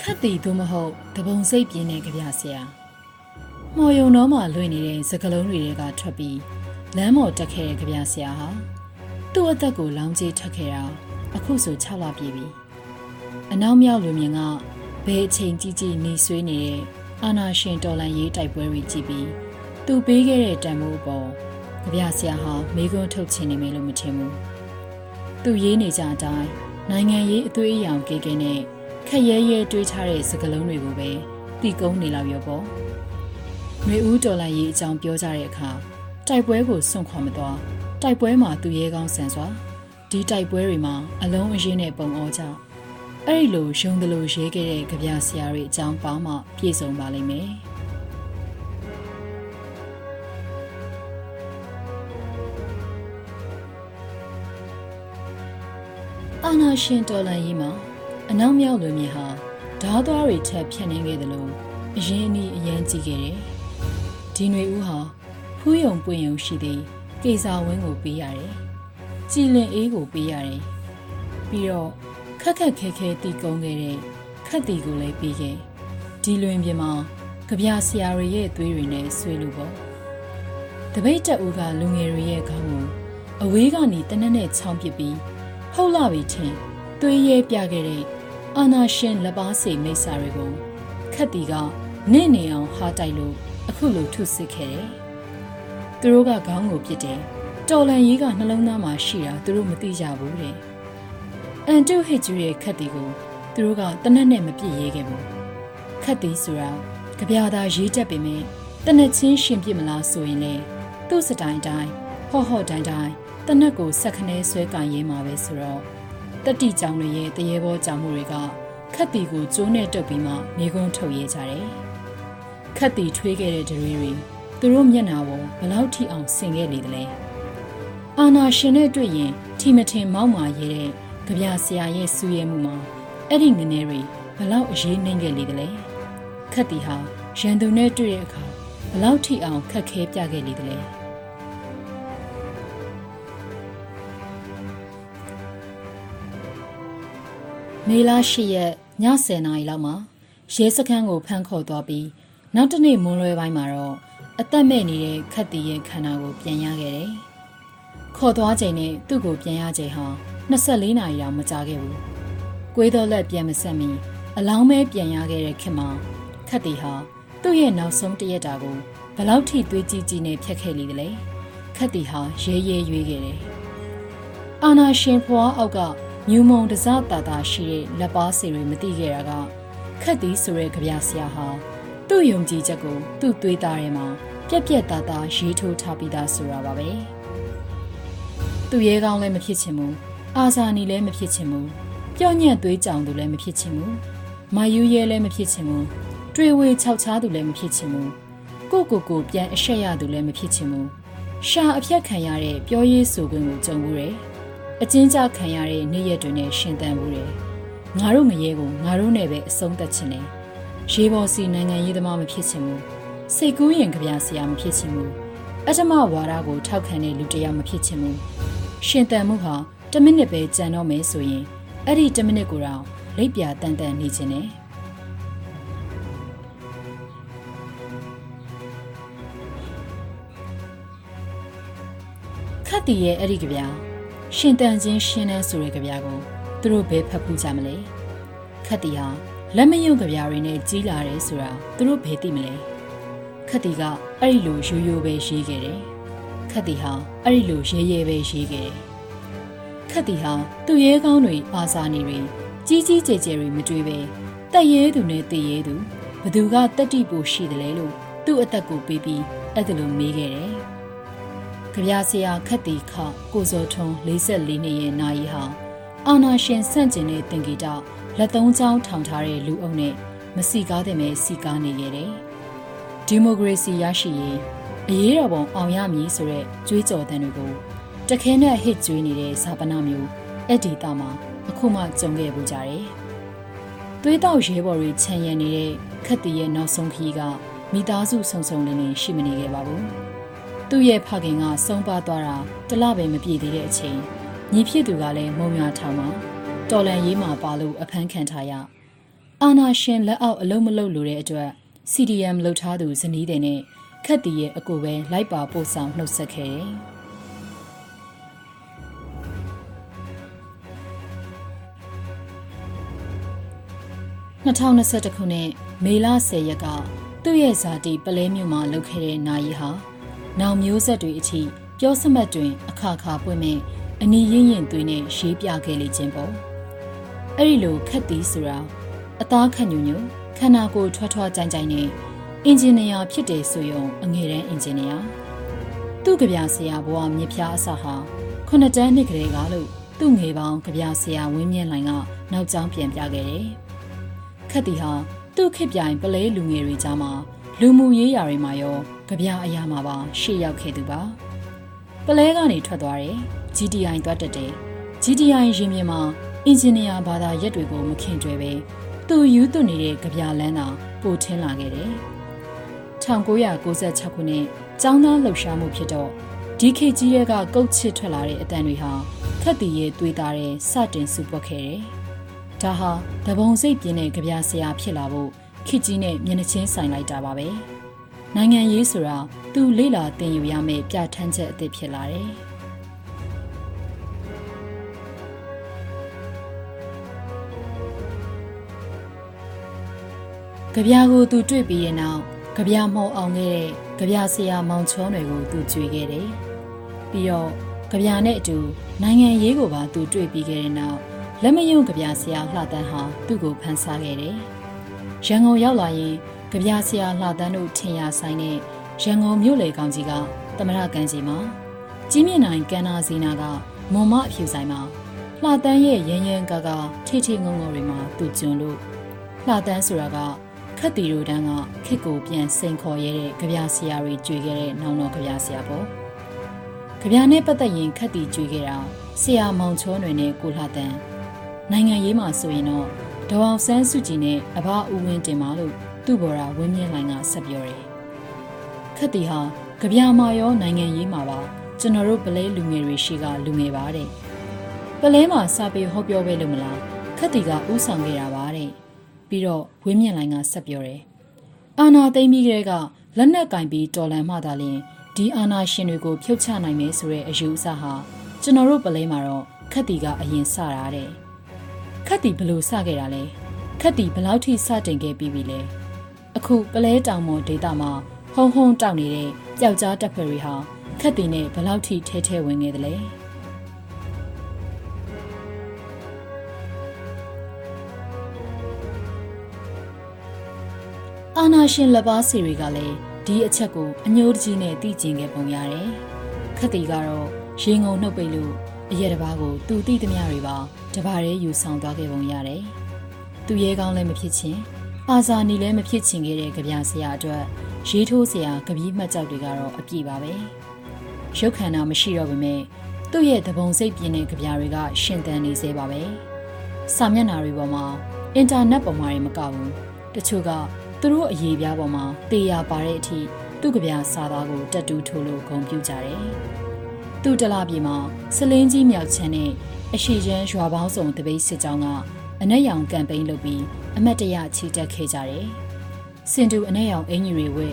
ခတ်တီသို့မဟုတ်တပုံစိတ်ပြင်းတဲ့ကြပြဆရာမော်ယုံတော်မှလွင့်နေတဲ့စကလုံးတွေတွေကထွက်ပြီးလမ်းပေါ်တက်ခဲ့တဲ့ကြပြဆရာဟာသူ့အသက်ကိုလောင်းကျေးထက်ခဲ့တာအခုဆို6လပြည့်ပြီအနောက်မြောက်လူမြင်ကဘယ်အချိန်ကြီးကြီးနေဆွေးနေတဲ့အာနာရှင်တော်လန်ရေးတိုက်ပွဲတွေကြည့်ပြီးသူပေးခဲ့တဲ့တန်ဖိုးအပေါ်ကြပြဆရာဟာမိကွန်းထုတ်ချင်နေမယ်လို့မထင်ဘူး သူရေးနေကြအတိုင်းနိုင်ငံရေးအသွေးအရောင်ကေကေနဲ့ခက်ရဲရဲတွေးထားတဲ့စကလုံးတွေကိုပဲတီကုန်းနေလောက်ရောပေါ့။ຫນွေဦးတော်လိုက်ရေးအကြောင်းပြောကြတဲ့အခါတိုက်ပွဲကိုစွန့်ခွာမသွားတိုက်ပွဲမှာသူရဲကောင်းဆန်စွာဒီတိုက်ပွဲတွေမှာအလုံးအရင်နဲ့ပုံအောကြအဲ့ဒီလိုရုံတယ်လို့ရေးခဲ့တဲ့ကြပြဆရာတွေအကြောင်းပေါင်းမှပြည့်စုံပါလိမ့်မယ်။ အာနာရှင်တော်လန်ရေးမှာအနောက်မြောက်လူမျိုးဟာဓားသွားတွေထက်ဖြတ်နေခဲ့တယ်လို့အရင်အနည်းအရန်ကြည့်ခဲ့တယ်။ဒီຫນွေဦးဟာဖူးယုံပွင့်ယုံရှိသည်ကေစာဝင်းကိုပေးရတယ်။ကြည်လင်အေးကိုပေးရတယ်။ပြီးတော့ခက်ခက်ခဲခဲတီကုန်းခဲ့တဲ့ခက်တီကိုလည်းပေးခဲ့။ဒီလွင်ပြင်မှာကြပြဆရာတွေရဲ့သွေးတွေနဲ့ဆွေးလို့ပေါ့။တပိတ်တက်ဦးကလူငယ်တွေရဲ့ခေါင်းကိုအဝေးကနေတနက်နဲ့ချောင်းပစ်ပြီး ဟုတ်လာပြီထင်သွေးရဲပြခဲ့တဲ့အာနာရှင်လက်ပါစီမိစ္ဆာတွေကိုခက်တီကနင့်နေအောင်ဟာတိုက်လို့အခုလိုထုစစ်ခဲ့တယ်။သူတို့ကခေါင်းကိုပြစ်တယ်။တော်လန်ကြီးကနှလုံးသားမှာရှိတာသူတို့မသိကြဘူးတဲ့။အန်တုဟစ်ကျူရဲ့ခက်တီကိုသူတို့ကတနက်နဲ့မပြစ်ရေးခဲ့ဘူး။ခက်တီဆိုတာကြပြာသာရေးတတ်ပေမဲ့တနက်ချင်းရှင်ပြစ်မလားဆိုရင်လေသူ့စတိုင်တိုင်းဟော့ဟော့တိုင်းတိုင်း တနက်ကိုဆက်ခနဲဆွဲကင်ရင်းမှာပဲဆိုတော့တတိကြောင်တွေရဲ့တရေဘောကြောင်မှုတွေကခက်တီကိုကျိုးနဲ့တုပ်ပြီးမှနေကုန်းထုတ်ရဲကြတယ်။ခက်တီထွေးခဲ့တဲ့ဒရွေတွေသူတို့မျက်နှာပေါ်ဘလောက်ထိအောင်ဆင်ခဲ့လေသလဲ။အာနာရှင်နဲ့တွေ့ရင်ထီမထင်မောက်မာရဲတဲ့ကြပြဆရာရဲ့စူးရဲမှုမှာအဲ့ဒီငနေတွေဘလောက်အရေးနှိမ့်ခဲ့လေသလဲ။ခက်တီဟာရန်သူနဲ့တွေ့တဲ့အခါဘလောက်ထိအောင်ခက်ခဲပြခဲ့လေသလဲ။ မေလ၈ရက်ည10:00နာရီလောက်မှာရဲစခန်းကိုဖမ်းခေါ်သွားပြီးနောက်တစ်နေ့မွန်းလွဲပိုင်းမှာတော့အသက်မဲ့နေတဲ့ခက်တီရဲ့ခန္ဓာကိုပြန်ရခဲ့တယ်။ခေါ်သွားချိန်နဲ့သူ့ကိုပြန်ရချိန်ဟာ24နာရီတောင်မကြာခဲ့ဘူး။ကွေးတော်လက်ပြန်မဆက်မီအလောင်းမဲပြန်ရခဲ့တဲ့ခင်မှာခက်တီဟာသူ့ရဲ့နောက်ဆုံးတရက်တာကိုဘလောက်ထိသွေးကြီးကြီးနဲ့ဖြတ်ခဲ့လိမ့်တယ်။ခက်တီဟာရဲရဲရွေးခဲ့တယ်။အာနာရှင်ဖွားအောက်က မြူမုံတစတာတာရှိတဲ့လက်ပါစီတွေမသိခဲ့တာကခက်သည်ဆိုတဲ့ကြပြဆရာဟာသူ့ယုံကြည်ချက်ကိုသူ့သွေးသားထဲမှာပြက်ပြက်သားသားရေးထိုးထားပြီးသားဆိုတာပါပဲသူရဲကောင်းလည်းမဖြစ်ချင်ဘူးအာဇာနီလည်းမဖြစ်ချင်ဘူးပြော့ညံ့သွေးကြောင်သူလည်းမဖြစ်ချင်ဘူးမာယူရဲလည်းမဖြစ်ချင်ဘူးတွေ့ဝေခြောက်ချားသူလည်းမဖြစ်ချင်ဘူးကိုကိုကိုပြန်အရှက်ရသူလည်းမဖြစ်ချင်ဘူးရှာအဖြတ်ခံရတဲ့ပြောရေးဆိုခွင့်ကိုကြုံဘူးတယ် အချင်းကြခံရတဲ့နေ့ရက်တွေနဲ့ရှင်သန်မှုတွေငါတို့ငရဲကိုငါတို့နဲ့ပဲအဆုံးသတ်ချင်တယ်ရေပေါ်စီနိုင်ငံရေးသမားမဖြစ်ချင်ဘူးစိတ်ကူးရင်ကြပြဆရာမဖြစ်ချင်ဘူးအထမဝါဒကိုထောက်ခံတဲ့လူတစ်ယောက်မဖြစ်ချင်ဘူးရှင်သန်မှုဟာ10မိနစ်ပဲကြံတော့မယ်ဆိုရင်အဲ့ဒီ10မိနစ်ကိုတော့လိပ်ပြတန်တန်နေခြင်းနဲ့ခတ်တီရဲ့အဲ့ဒီကြပြ ရှင်တန်ချင်းရှင်းတဲ့ဆိုတဲ့ကြပြာကိုသူတို့ဘယ်ဖတ်ဖူးကြမလဲခတ်တီဟာလက်မယုံကြပြာတွေနဲ့ကြီးလာတယ်ဆိုတာသူတို့ဘယ်သိမလဲခတ်တီကအဲ့ဒီလိုရိုးရိုးပဲရေးခဲ့တယ်ခတ်တီဟာအဲ့ဒီလိုရဲရဲပဲရေးခဲ့တယ်ခတ်တီဟာသူ့ရဲကောင်းတွေအာစာနေတွေကြီးကြီးကျယ်ကျယ်တွေမတွေ့ပဲတက်ရဲသူနဲ့တည်ရဲသူဘသူကတက်တိပိုရှိတယ်လဲလို့သူ့အသက်ကိုပေးပြီးအဲ့ဒါလိုမေးခဲ့တယ် ကြပြဆရာခတ်တီခကိုစောထုံး44နှစ်ရဲ့နာယီဟာအာနာရှင်ဆန့်ကျင်တဲ့တင်ဂီတလက်သုံးချောင်းထောင်ထားတဲ့လူအုပ်နဲ့မစီကားတဲ့မဲ့စီကားနေခဲ့တယ်။ဒီမိုကရေစီရရှိရေးအရေးတော်ပုံအောင်ရမည်ဆိုတဲ့ကြွေးကြော်သံတွေကိုတခဲနဲ့ဟစ်ကြွေးနေတဲ့ဇာပနာမျိုးအဲ့ဒီတာမှာအခုမှကြုံခဲ့ပူကြတယ်။သွေးတောက်ရဲဘော်တွေခြံရံနေတဲ့ခတ်တီရဲ့နောက်ဆုံးခီးကမိသားစုဆုံဆုံလင်းလင်းရှိမနေခဲ့ပါဘူး။ သူ့ရဲ့ဖခင်ကဆုံးပါသွားတာတလပဲမပြည့်သေးတဲ့အချိန်ညီဖြစ်သူကလည်းမုံရွာထောင်မှာတော်လန်ရေးမှာပါလို့အဖမ်းခံထားရအာနာရှင်လက်အောက်အလုံးမလုံးလိုတဲ့အတွက် CDM လှုပ်ထားသူဇနီးတဲ့နဲ့ခက်တီရဲ့အကူပဲလိုက်ပါပို့ဆောင်နှုတ်ဆက်ခဲ့တယ်။2021ခုနှစ်မေလ10ရက်ကသူ့ရဲ့ဇာတိပလဲမြို့မှာလုပ်ခဲ့တဲ့နာယီဟာ နောင်မျိုးဆက်တွေအထိပြောစမှတ်တွင် အခါခါပွင့်မဲ့အနီးရင်ရင်သွေးနဲ့ရေးပြခဲ့လေခြင်းပေါ့အဲ့ဒီလိုခက်သည်ဆိုတာအသားခန့်ညူညူခန္ဓာကိုယ်ထွားထွားကြိုင်ကြိုင်နဲ့အင်ဂျင်နီယာဖြစ်တယ်ဆိုရင်အငယ်တန်းအင်ဂျင်နီယာသူ့ကြပြဆရာဘဝမြစ်ဖျားအစဟာခုနှစ်တန်းနှစ်ကလေးကလို့သူ့ငယ်ပေါင်းကြပြဆရာဝင်းမြင့်လိုင်ကနောက်ကျောင်းပြန်ပြခဲ့တယ်ခက်တီဟာသူ့ခေပြိုင်ပလဲလူငယ်တွေကြားမှာ လူမှုရေးရာတွေမှာရောကြပြအရာမှာပါရှေ့ရောက်ခဲ့သူပါပလဲကနေထွက်သွားတယ် GTI သွားတက်တယ် GTI ရင်မြင်မှာအင်ဂျင်နီယာဘာသာရက်တွေကိုမခင်ကျွဲပဲသူယူသွနေတဲ့ကြပြလန်းသာပိုထင်းလာခဲ့တယ်1996ခုနှစ်ကျောင်းသားလှုပ်ရှားမှုဖြစ်တော့ဒီခေကြီးရဲကကုတ်ချစ်ထွက်လာတဲ့အတန်တွေဟာခက်တီရဲ့သွေးသားတဲ့စတင်စုပွက်ခဲ့တယ်။ဒါဟာတပုံစိတ်ပြင်းတဲ့ကြပြဆရာဖြစ်လာဖို့ ခေကြီးနဲ့မျက်နှာချင်းဆိုင်လိုက်တာပါပဲ။နိုင်ငံရေးဆိုတာသူလေ့လာသင်ယူရမယ့်ပြဋ္ဌာန်းချက်အသစ်ဖြစ်လာတယ်။ကြပြာကိုသူတွေ့ပြီးတဲ့နောက်ကြပြမော်အောင်ခဲ့တဲ့ကြပြဆရာမောင်ချောနယ်ကိုသူကြွေခဲ့တယ်။ပြီးတော့ကြပြနဲ့အတူနိုင်ငံရေးကိုပါသူတွေ့ပြီးခဲ့တဲ့နောက်လက်မယုံကြပြဆရာလှတန်းဟာသူ့ကိုဖန်ဆားခဲ့တယ်။ ရန်ကုန်ရောက်လာရင်ကြပြဆရာလှတန်းတို့ထင်ရဆိုင်တဲ့ရန်ကုန်မြို့လေကောင်ကြီးကသမရကန်ကြီးမှာကြီးမြင့်နိုင်ကန်နာစီနာကမွန်မအဖြူဆိုင်မှာလှတန်းရဲ့ရန်ရန်ကာကာထိထိငုံငုံတွေမှာသူကျွန်းလို့လှတန်းဆိုတာကခက်တီရိုတန်းကခစ်ကိုပြန်စိန်ခေါ်ရတဲ့ကြပြဆရာတွေကြွေခဲ့တဲ့နောင်တော်ကြပြဆရာပေါ့ကြပြနဲ့ပတ်သက်ရင်ခက်တီကြွေခဲ့တာဆရာမောင်ချောနယ်နဲ့ကိုလှတန်းနိုင်ငံရေးမှာဆိုရင်တော့ ဒေါအောင်ဆန်းစုကြည်နဲ့အဘဦးဝင်းတင်ပါလို့သူ့ဘော်ရာဝင်းမြင့်လိုင်ကဆက်ပြောတယ်ခက်တီဟာကြပြမာရောနိုင်ငံရေးမှာပါကျွန်တော်တို့ပလဲလူငယ်တွေရှိကလူငယ်ပါတဲ့ပလဲမှာစာပေဟောပြောပဲလို့မလားခက်တီကဥဆောင်ခဲ့တာပါတဲ့ပြီးတော့ဝင်းမြင့်လိုင်ကဆက်ပြောတယ်။အာနာသိမ့်ပြီးကလေးကလက်နက်ကင်ပြီးတော်လန်မှသာလျှင်ဒီအာနာရှင်တွေကိုဖြုတ်ချနိုင်မယ်ဆိုတဲ့အယူအဆဟာကျွန်တော်တို့ပလဲမှာတော့ခက်တီကအရင်စတာတဲ့။ ခက်တီဘလို့စခဲ့တာလဲ။ခက်တီဘလောက်ထိစတင်ခဲ့ပြီးပြီလဲ။အခုပလဲတောင်မော်ဒေတာမှာဟုံဟုံတောက်နေတဲ့ကြောက်ကြားတပ်ဖွဲ့တွေဟာခက်တီနဲ့ဘလောက်ထိထဲထဲဝင်နေသလဲ။အာနာရှင်လက်ပါစီတွေကလည်းဒီအချက်ကိုအညိုးတကြီးနဲ့သိကျင်ခဲ့ပုံရတယ်။ခက်တီကတော့ရေငုံနှုတ်ပိတ်လို့ အရက်တစ်ပါးကိုသူတိသမျှတွေပါတပါးရဲယူဆောင်သွားခဲ့ပုံရတယ်။သူရဲကောင်းလည်းမဖြစ်ချင်းအာဇာနီလည်းမဖြစ်ချင်ခဲ့တဲ့ကြပြဆရာအတွက်ရေးထိုးဆရာကြပြမှတ်ကြောက်တွေကတော့အပြည့်ပါပဲ။ရုပ်ခန္ဓာမရှိတော့ပေမဲ့သူ့ရဲ့သဘုံစိတ်ပြင်းတဲ့ကြပြတွေကရှင်သန်နေသေးပါပဲ။စာမျက်နှာတွေပေါ်မှာအင်တာနက်ပေါ်မှာတွေမကဘူး။တချို့ကသူတို့အရေးပြားပေါ်မှာတေးရပါတဲ့အထိသူ့ကြပြစာသားကိုတက်တူးထိုးလို့ဂုံပြူကြတယ်။ သူ့တလပြေမှာစလင်းကြီးမြောက်ချမ်းနဲ့အရှိချမ်းရွာပေါင်းစုံတပိတ်စစ်ကြောင်းကအနက်ရောင်ကမ်ပိန်းလုပ်ပြီးအမတ်တရချီတက်ခဲ့ကြတယ်။စင်တူအနက်ရောင်အင်ကြီးတွေဝဲ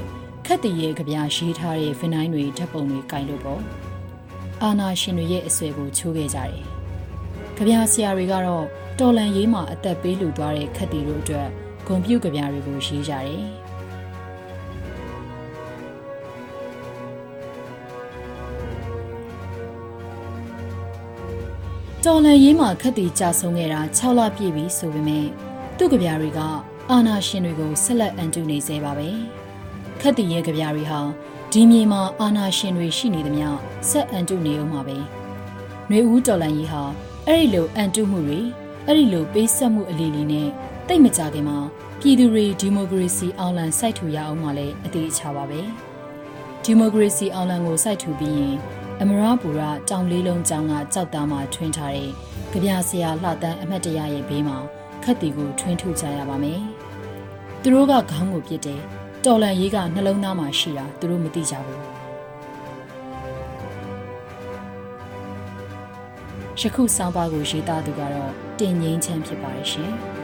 ခက်တည်ရဲ့ကြပြရေးထားတဲ့ဖင်တိုင်းတွေဓာတ်ပုံတွေကင်လို့ပေါ့။အာနာရှင်တွေရဲ့အဆွဲကိုချိုးခဲ့ကြတယ်။ကြပြဆရာတွေကတော့တော်လန်ရေးမှာအသက်ပေးလူသွားတဲ့ခက်တီတို့အတွက်ဂုံပြုတ်ကြပြတွေကိုရေးကြတယ်။ တော်လန်ရေးမှာခက်တီကြဆုံးခဲ့တာ6လပြည့်ပြီဆိုပေမဲ့သူ့ကြပြတွေကအာနာရှင်တွေကိုဆက်လက်အန်တုနေစေပါပဲ။ခက်တီရဲ့ကြပြတွေဟာဒီမြေမှာအာနာရှင်တွေရှိနေသမျှဆက်အန်တုနေအောင်ပါပဲ။ຫນွေဦးတော်လန်ရေးဟာအဲ့ဒီလိုအန်တုမှုတွေအဲ့ဒီလိုပေးဆက်မှုအလီလီနဲ့တိတ်မကြခင်မှာပြည်သူတွေဒီမိုကရေစီအောင်လံစိုက်ထူရအောင်မှလည်းအသေးချပါပဲဒီမိုကရေစီအောင်လံကိုစိုက်ထူပြီးရင် အမရပူရတောင်လေးလုံးကျောင်းကကြောက်သားမှထွင်းထားတဲ့ကြပြဆရာလှတန်းအမတ်တရရဲ့ဘေးမှာခက်တီကိုထွင်းထုတ်ကြရပါမယ်သူတို့ကခေါင်းကိုပြစ်တယ်တော်လန်ရေးကနှလုံးသားမှာရှိတာသူတို့မသိကြဘူးယခုဆောင်းပါးကိုရေးသားသူကတော့တင်ငိမ့်ချမ်းဖြစ်ပါတယ်ရှင်။